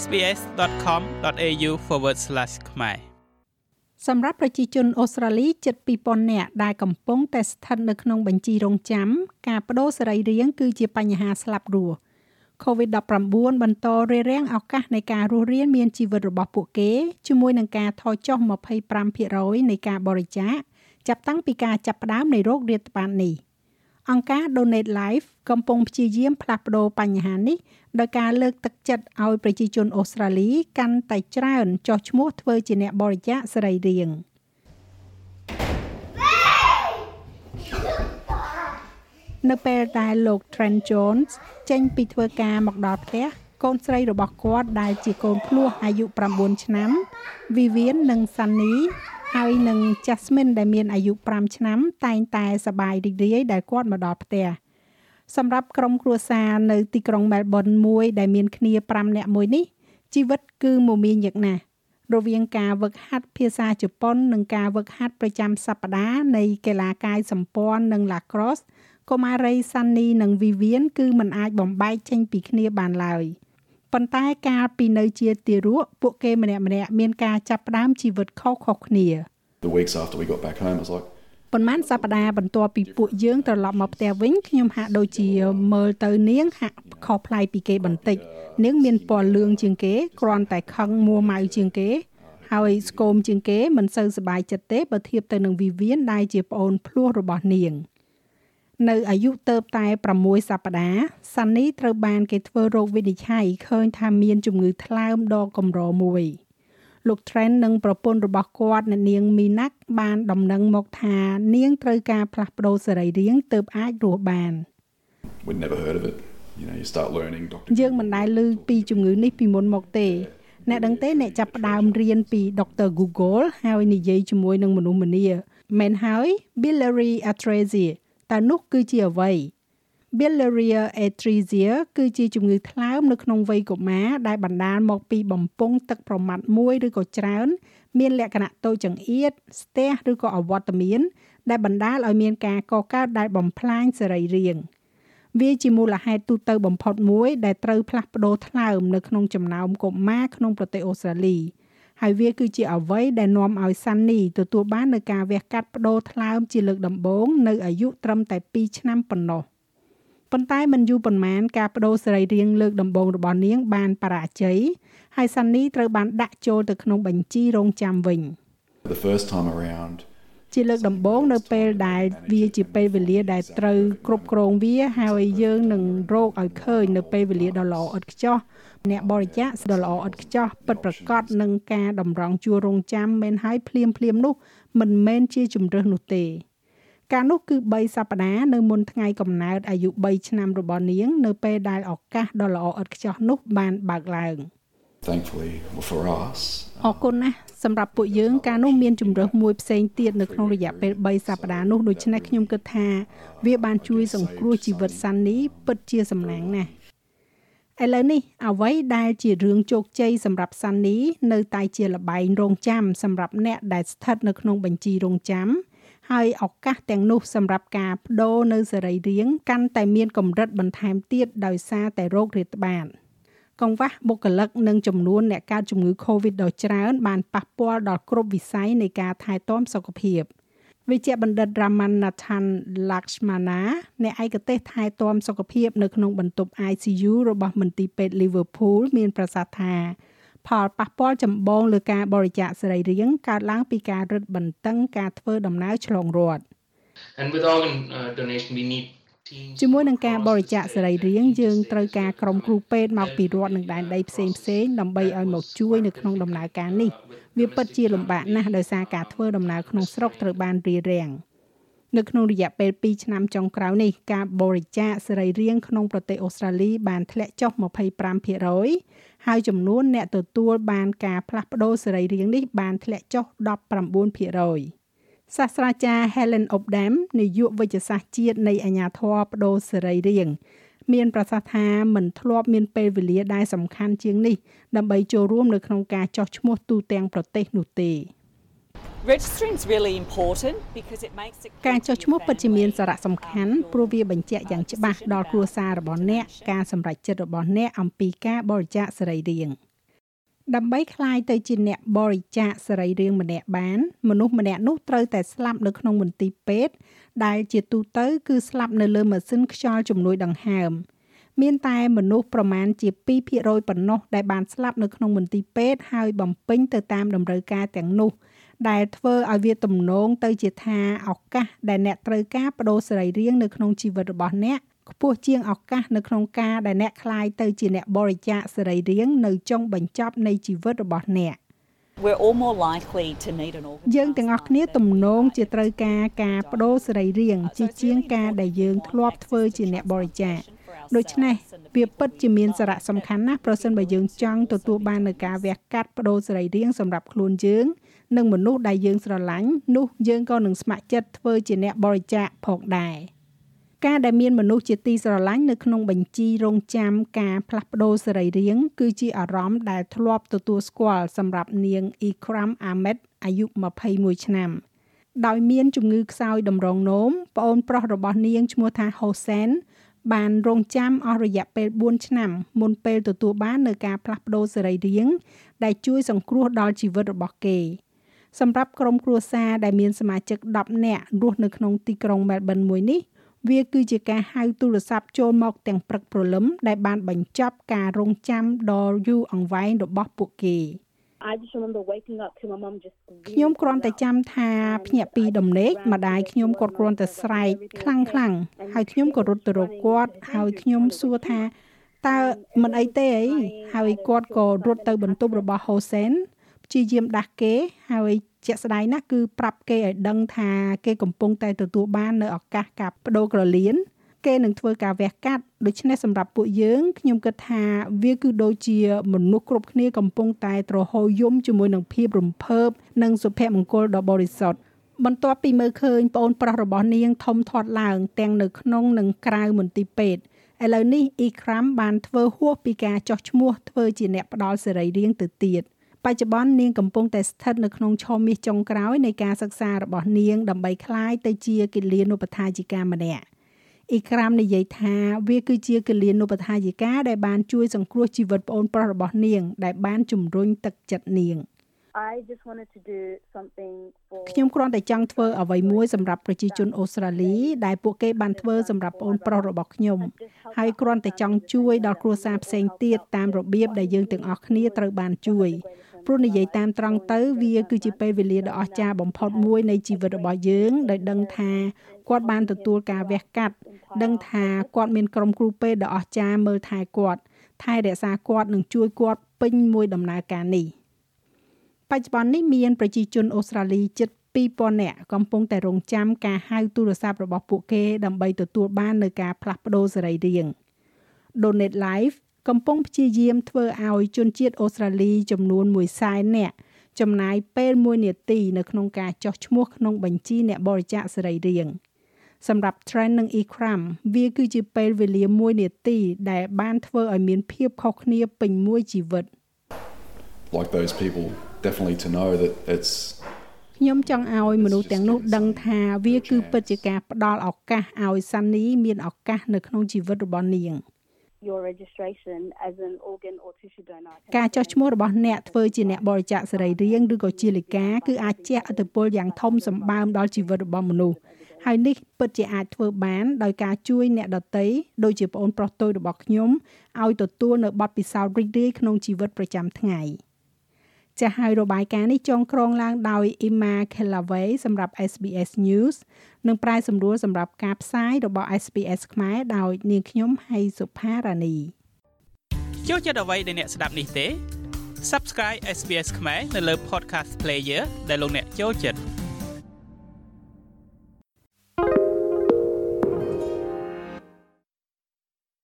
sbs.com.au/ ខ្មែរសម្រាប់ប្រជាជនអូស្ត្រាលីជិត2000នាក់ដែលកំពុងតែស្ថិតនៅក្នុងបញ្ជីរងចាំ ការបដូរសរីរាង្គគឺជាបញ្ហាស្លាប់រស់ COVID-19 បន្តរារាំងឱកាសនៃការរស់រានមានជីវិតរបស់ពួកគេជាមួយនឹងការថយចុះ25%នៃការបរិច្ចាគចាប់តាំងពីការចាប់ផ្ដើមនៃโรគរាតត្បាតនេះ។ អង្គការ Donate Life កំពុងព្យាយាមផ្លាស់ប្ដូរបញ្ហានេះដោយការលើកទឹកចិត្តឲ្យប្រជាជនអូស្ត្រាលីកាន់តែច្រើនចុះឈ្មោះធ្វើជាអ្នកបរិច្ចាគសរីរាង្គនៅពេលដែលលោក Trent Jones ចេញពីធ្វើការមកដល់ផ្ទះកូនស្រីរបស់គាត់ដែលជាកូនភ្លោះអាយុ9ឆ្នាំ Vivian និង Sunny ហើយនឹង Jasmine ដែលមានអាយុ5ឆ្នាំ តែងតែសប្បាយរីករាយដែលគាត់មកដល់ផ្ទះសម្រាប់ក្រុមគ្រួសារនៅទីក្រុង Melbourne មួយដែលមានគ្នា5នាក់មួយនេះជីវិតគឺមមាញឹកណាស់រវាងការវឹកហាត់ភាសាជប៉ុននិងការវឹកហាត់ប្រចាំសប្តាហ៍នៃកីឡាកាយសម្ព័ន្ធនិង lacrosse កុមារី Sunny និង Vivian គឺមិនអាចបំបែកចេញពីគ្នាបានឡើយប៉ុន្តែកាលពីនៅជាទារកពួកគេម្នាក់ម្នាក់មានការចាប់ផ្ដើមជីវិតខុសៗគ្នា The weeks after we got back home I was like ប៉ុន្មានសប្តាហ៍បន្ទាប់ពីពួកយើងត្រឡប់មកផ្ទះវិញខ្ញុំហាក់ដូចជាមើលទៅនាងហាក់ខុសប្លែកពីគេបន្តិចនាងមានពណ៌លឿងជាងគេគ្រាន់តែខឹងមួម៉ៅជាងគេ ហើយស្គមជាងគេមិនសូវសប្បាយចិត្តទេបើធៀបទៅនឹងវីវៀនដែលជាប្អូនភ្លោះរបស់នាង នៅអាយុទៅតែ6សប្តាហ៍សាន់នីត្រូវបានគេធ្វើរោគវិនិច្ឆ័យឃើញថាមានជំងឺថ្លើមដ៏កម្រមួយ លោក Trent និងប្រពន្ធរបស់គាត់អ្នកនាង Minak បានដំណឹងមកថា នាងត្រូវការផ្លាស់ប្ដូរសរីរាង្គទើបអាចរស់បាន We never heard of it you know you start learning doctor យើងមិនដែលឮពីជំងឺនេះពីមុនមកទេអ្នកដឹងទេអ្នកចាប់ផ្ដើមរៀនពី Dr. Google ហើយនិយាយជាមួយនឹងមនុស្សម្នាមែនហើយ biliary atresia តើនោះគឺជាអ្វី Biliaria atresia គឺជាជំងឺថ្លើមនៅក្នុងវ័យកុមារដែលបណ្ដាលមកពីបំពង់ទឹកប្រមាត់មួយឬក៏ច្រើន មានលក្ខណៈតូចចង្អៀតស្ទះឬក៏អវត្តមាន ដែលបណ្ដាលឲ្យមានការកកើតដែលបំផ្លាញសរីរាង្គវាជាមូលហេតុទូទៅបំផុតមួយដែលត្រូវផ្លាស់ប្ដូរថ្លើមនៅក្នុងចំណោមកុមារក្នុងប្រទេសអូស្ត្រាលីហើយវាគឺជាអ្វីដែលនាំឲ្យសាន់នីទទួលបាននៅការវះកាត់បដូរថ្លើមជាលើកដំបូងនៅអាយុត្រឹមតែ2ឆ្នាំប៉ុណ្ណោះ ប៉ុន្តែមិនយូរប៉ុន្មានការបដូរសរីរាង្គលើកដំបូងរបស់នាងបានបរាជ័យហើយសាន់នីត្រូវបានដាក់ចូលទៅក្នុងបញ្ជីរងចាំវិញ The first time around ជាលើកដំបូងនៅពេលដែលវាជាពេលវេលាដែលត្រូវគ្រប់គ្រងវាហើយយើងនឹងរកឲ្យឃើញនៅពេលវេលាដ៏ល្អឥតខ្ចោះអ្នកបរិច្ចាគដ៏ល្អឥតខ្ចោះពិតប្រាកដនឹងការតម្រង់ជួររងចាំមិនឲ្យភ្លាមភ្លាមនោះមិនមែនជាជំរឹះនោះទេ ការនោះគឺ3សប្តាហ៍នៅមុនថ្ងៃកំណើតអាយុ3ឆ្នាំរបស់នាង នៅពេលដែលឱកាសដ៏ល្អឥតខ្ចោះនោះបានបើកឡើង thankfully for us អរគុណណាស់សម្រាប់ពួកយើងការនោះមានជំរើសមួយផ្សេងទៀតនៅក្នុងរយៈពេល3សប្តាហ៍នោះដូច្នេះខ្ញុំគិតថា វាបានជួយសង្គ្រោះជីវិតសាន់នីពិតជាសំណាងណាស់ឥឡូវនេះអ្វីដែលជារឿងជោគជ័យសម្រាប់សាន់នីនៅតែជាលបែងរងចាំសម្រាប់អ្នកដែលស្ថិតនៅក្នុងបញ្ជីរងចាំ ហើយឱកាសទាំងនោះសម្រាប់ការបដូរនៅសរីរាង្គកាន់តែមានកម្រិតបន្ថែមទៀតដោយសារតែโรគរាតត្បាតកង្វះបុគ្គលិកនិងចំនួនអ្នកកើតជំងឺ Covid ដ៏ច្រើន បានប៉ះពាល់ដល់គ្រប់វិស័យនៃការថែទាំសុខភាពវិជ្ជបណ្ឌិត Ramanathan Lakshmana អ្នកឯកទេសថែទាំសុខភាពនៅក្នុងបន្ទប់ ICU របស់មន្ទីរពេទ្យ Liverpool មានប្រសាសន៍ថា ផលប៉ះពាល់ចម្បងលើការបរិច្ចាគសរីរាង្គកើតឡើងពីការរឹតបន្តឹងការធ្វើដំណើរឆ្លងរដ្ឋ And with organ uh, donation we need ជាមួយនឹងការបរិច្ចាគសរីរាង្គយើងត្រូវការក្រុមគ្រូពេទ្យមកពីរដ្ឋនិងដែនដីផ្សេងផ្សេងដើម្បីឲ្យមកជួយនៅក្នុងដំណើរការនេះវាពិតជាលំបាកណាស់ដោយសារការធ្វើដំណើរក្នុងស្រុកត្រូវបានរារាំងនៅក្នុងរយៈពេល2ឆ្នាំចុងក្រោយនេះការបរិច្ចាគសរីរាង្គក្នុងប្រទេសអូស្ត្រាលីបានធ្លាក់ចុះ25% ហើយចំនួនអ្នកទទួលបានការផ្លាស់ប្ដូរសរីរាង្គនេះបានធ្លាក់ចុះ19%សាស្ត្រាចារ្យ Helen Obdam នាយកវិទ្យាសាស្ត្រជាតិនៃអាជ្ញាធរបដូរសរីរាង្គមានប្រសាសន៍ថាមិនធ្លាប់មានពេលវេលាដែលសំខាន់ជាងនេះដើម្បីចូលរួមនៅក្នុងការចោះឈ្មោះទូទាំងប្រទេសនោះទេ Registering is really important because it makes it ការចុះឈ្មោះពិតជាមានសារៈសំខាន់ព្រោះវាបញ្ជាក់យ៉ាងច្បាស់ដល់គ្រួសាររបស់អ្នកការសម្រេចចិត្តរបស់អ្នកអំពីការបរិច្ចាគសរីរាង្គ ដើម្បីคลายទៅជាអ្នកបរិច្ចាគសរីរាង្គម្នាក់បាន មនុស្សម្នាក់នោះត្រូវតែស្លាប់នៅក្នុងមន្ទីរពេទ្យដែលជាទូទៅគឺស្លាប់នៅលើម៉ាស៊ីនខ្យល់ជំនួយដង្ហើមមានតែមនុស្សប្រមាណជា2%ប៉ុណ្ណោះដែលបានស្លាប់នៅក្នុងមន្ទីរពេទ្យហើយបំពេញទៅតាមតម្រូវការទាំងនោះ ដែលធ្វើឲ្យវាទំនងទៅជាថាឱកាសដែលអ្នកត្រូវការបដូរសរីរាង្គនៅក្នុងជីវិតរបស់អ្នកខ្ពស់ជាងឱកាសនៅក្នុងការដែលអ្នកคลายទៅជាអ្នកបរិច្ចាគសរីរាង្គនៅចុងបញ្ចប់នៃជីវិតរបស់អ្នក We're all more likely to need an organ. យើងទាំងអស់គ្នាទំនងជាត្រូវការការបដូរសរីរាង្គជាជាងការដែលយើងធ្លាប់ធ្វើជាអ្នកបរិច្ចាគដូច្នេះវាពិតជាមានសារៈសំខាន់ណាស់ប្រសិនបើយើងចង់ទទួលបាននូវការវះកាត់បដូរសរីរាង្គសម្រាប់ខ្លួនយើង និងមនុស្សដែលយើងស្រឡាញ់នោះយើងក៏នឹងស្ម័គ្រចិត្តធ្វើជាអ្នកបរិច្ចាគផងដែរការដែលមានមនុស្សជាទីស្រឡាញ់នៅក្នុងបញ្ជីរងចាំការផ្លាស់ប្ដូរសរីរាង្គគឺជាអារម្មណ៍ដែលធ្លាប់ទទួលស្គាល់សម្រាប់នាង Ikram Ahmed អាយុ21ឆ្នាំដោយមានជំងឺខ្សោយតម្រងនោមប្អូនប្រុសរបស់នាងឈ្មោះថា Hossein បានរងចាំអស់រយៈពេល4ឆ្នាំមុនពេលទទួលបាននៅការផ្លាស់ប្ដូរសរីរាង្គដែលជួយសង្គ្រោះដល់ជីវិតរបស់គេ សម្រាប់ក្រុមគ្រួសារដែលមានសមាជិក10នាក់រស់នៅក្នុងទីក្រុង Melbourne មួយនេះវាគឺជាការហៅទូរស័ព្ទចូលមកទាំងព្រឹកព្រលឹមដែលបានបញ្ចប់ការរងចាំដ៏យូរអង្វែងរបស់ពួកគេ I just remember waking up to my mum just ខ្ញុំគ្រាន់តែចាំថាភ្ញាក់ពីដំណេកម្ដាយខ្ញុំគាត់គ្រាន់តែស្រែកខ្លាំងខ្លាំងហើយខ្ញុំក៏រត់ទៅរកគាត់ ហើយខ្ញុំសួរថាតើមិនអីទេអីហើយគាត់ក៏រត់ទៅបន្ទប់របស់ Hosen ព្យាយាមដាស់គេហើយជាក់ស្ដែងណាស់គឺប្រាប់គេឲ្យដឹងថាគេកំពុងតែទទួលបាននៅឱកាសការបដូរក្រលៀនគេនឹងធ្វើការវះកាត់ដូច្នេះសម្រាប់ពួកយើងខ្ញុំគិតថាវាគឺដូចជាមនុស្សគ្រប់គ្នាកំពុងតែទ្រហោយំជាមួយនឹងភាពរំភើបនិងសុភមង្គលដ៏បរិសុទ្ធបន្ទាប់ពីមើលឃើញប្អូនប្រុសរបស់នាងធំធាត់ឡើងទាំងនៅក្នុងនិងក្រៅមន្ទីរពេទ្យឥឡូវនេះអ៊ីក្រាំបានធ្វើហួសពីការចោះឈ្មោះធ្វើជាអ្នកផ្ដល់សេរីរាង្គទៅទៀត បច្ចុប្បន្ននាងកំពុងតែស្ថិតនៅក្នុងឆមាសចុងក្រោយនៃការសិក្សារបស់នាងដើម្បីក្លាយទៅជាគិលានុបដ្ឋាយិកាម្នាក់អ៊ីក្រាមនិយាយថាវាគឺជាគលានុបដ្ឋាយិកាដែលបានជួយសង្គ្រោះជីវិតប្អូនប្រុសរបស់នាង ដែលបានជំរុញទឹកចិត្តនាង I just wanted to do something for ខ្ញុំគ្រាន់តែចង់ធ្វើអ្វីមួយសម្រាប់ប្រជាជនអូស្ត្រាលីដែលពួកគេបានធ្វើសម្រាប់ប្អូនប្រុសរបស់ខ្ញុំហើយគ្រាន់តែចង់ជួយដល់គ្រួសារផ្សេងទៀតតាមរបៀបដែលយើងទាំងអស់គ្នាត្រូវបានជួយ ព្រោះនិយាយតាមត្រង់ទៅវាគឺជាពេលវេលាដ៏អស្ចារ្យបំផុតមួយនៃជីវិតរបស់យើងដោយដឹងថាគាត់បានទទួលការវះកាត់ដឹងថាគាត់មានក្រុមគ្រូពេទ្យដ៏អស្ចារ្យមើលថែគាត់ថែរក្សាគាត់និងជួយគាត់ពេញមួយដំណើរការនេះបច្ចុប្បន្ននេះមានប្រជាជនអូស្ត្រាលីជិត2000នាក់កំពុងតែរងចាំការហៅទូរស័ព្ទរបស់ពួកគេដើម្បីទទួលបាននៅការផ្លាស់ប្ដូរសរីរាង្គ Donate Life កំពុងព្យាយាមធ្វើឲ្យជនជាតិអូស្ត្រាលីចំនួន100,000នាក់ចំណាយពេល1នាទីនៅក្នុងការចុះឈ្មោះក្នុងបញ្ជីអ្នកបរិច្ចាគសរីរាង្គសម្រាប់ Trend និង Ekram វាគឺជាពេលវេលា1នាទីដែលបានធ្វើឲ្យមានភាពខុសគ្នាពេញមួយជីវិត Like those people, definitely to know that it's ខ្ញុំចង់ឲ្យមនុស្សទាំងនោះដឹងថាវាគឺពិតជាការផ្ដល់ឱកាសឲ្យសានីមានឱកាសនៅក្នុងជីវិតរបស់នាង your registration as an organ or tissue donor ការចុះឈ្មោះរបស់អ្នកធ្វើជាអ្នកបរិច្ចាគសរីរាង្គឬក៏ជាលិកាគឺអាចជះឥទ្ធិពលយ៉ាងធំសម្បើមដល់ជីវិតរបស់មនុស្សហើយនេះពិតជាអាចធ្វើបានដោយការជួយអ្នកដទៃដូចជាប្អូនប្រុសតូចរបស់ខ្ញុំឲ្យទទួលនៅបទពិសោធន៍រីករាយក្នុងជីវិតប្រចាំថ្ងៃ ចាស់ហើយរបាយការណ៍នេះចងក្រងឡើងដោយ Emma Kellaway សម្រាប់ SBS News និងប្រាយសម្រួលសម្រាប់ការផ្សាយរបស់ SBS ខ្មែរដោយនាងខ្ញុំហៃសុផារ៉ានីចូលចិត្តអ្វីដែលអ្នកស្ដាប់នេះទេ Subscribe SBS ខ្មែរនៅលើ Podcast Player ដែលលោកអ្នកចូលចិត្ត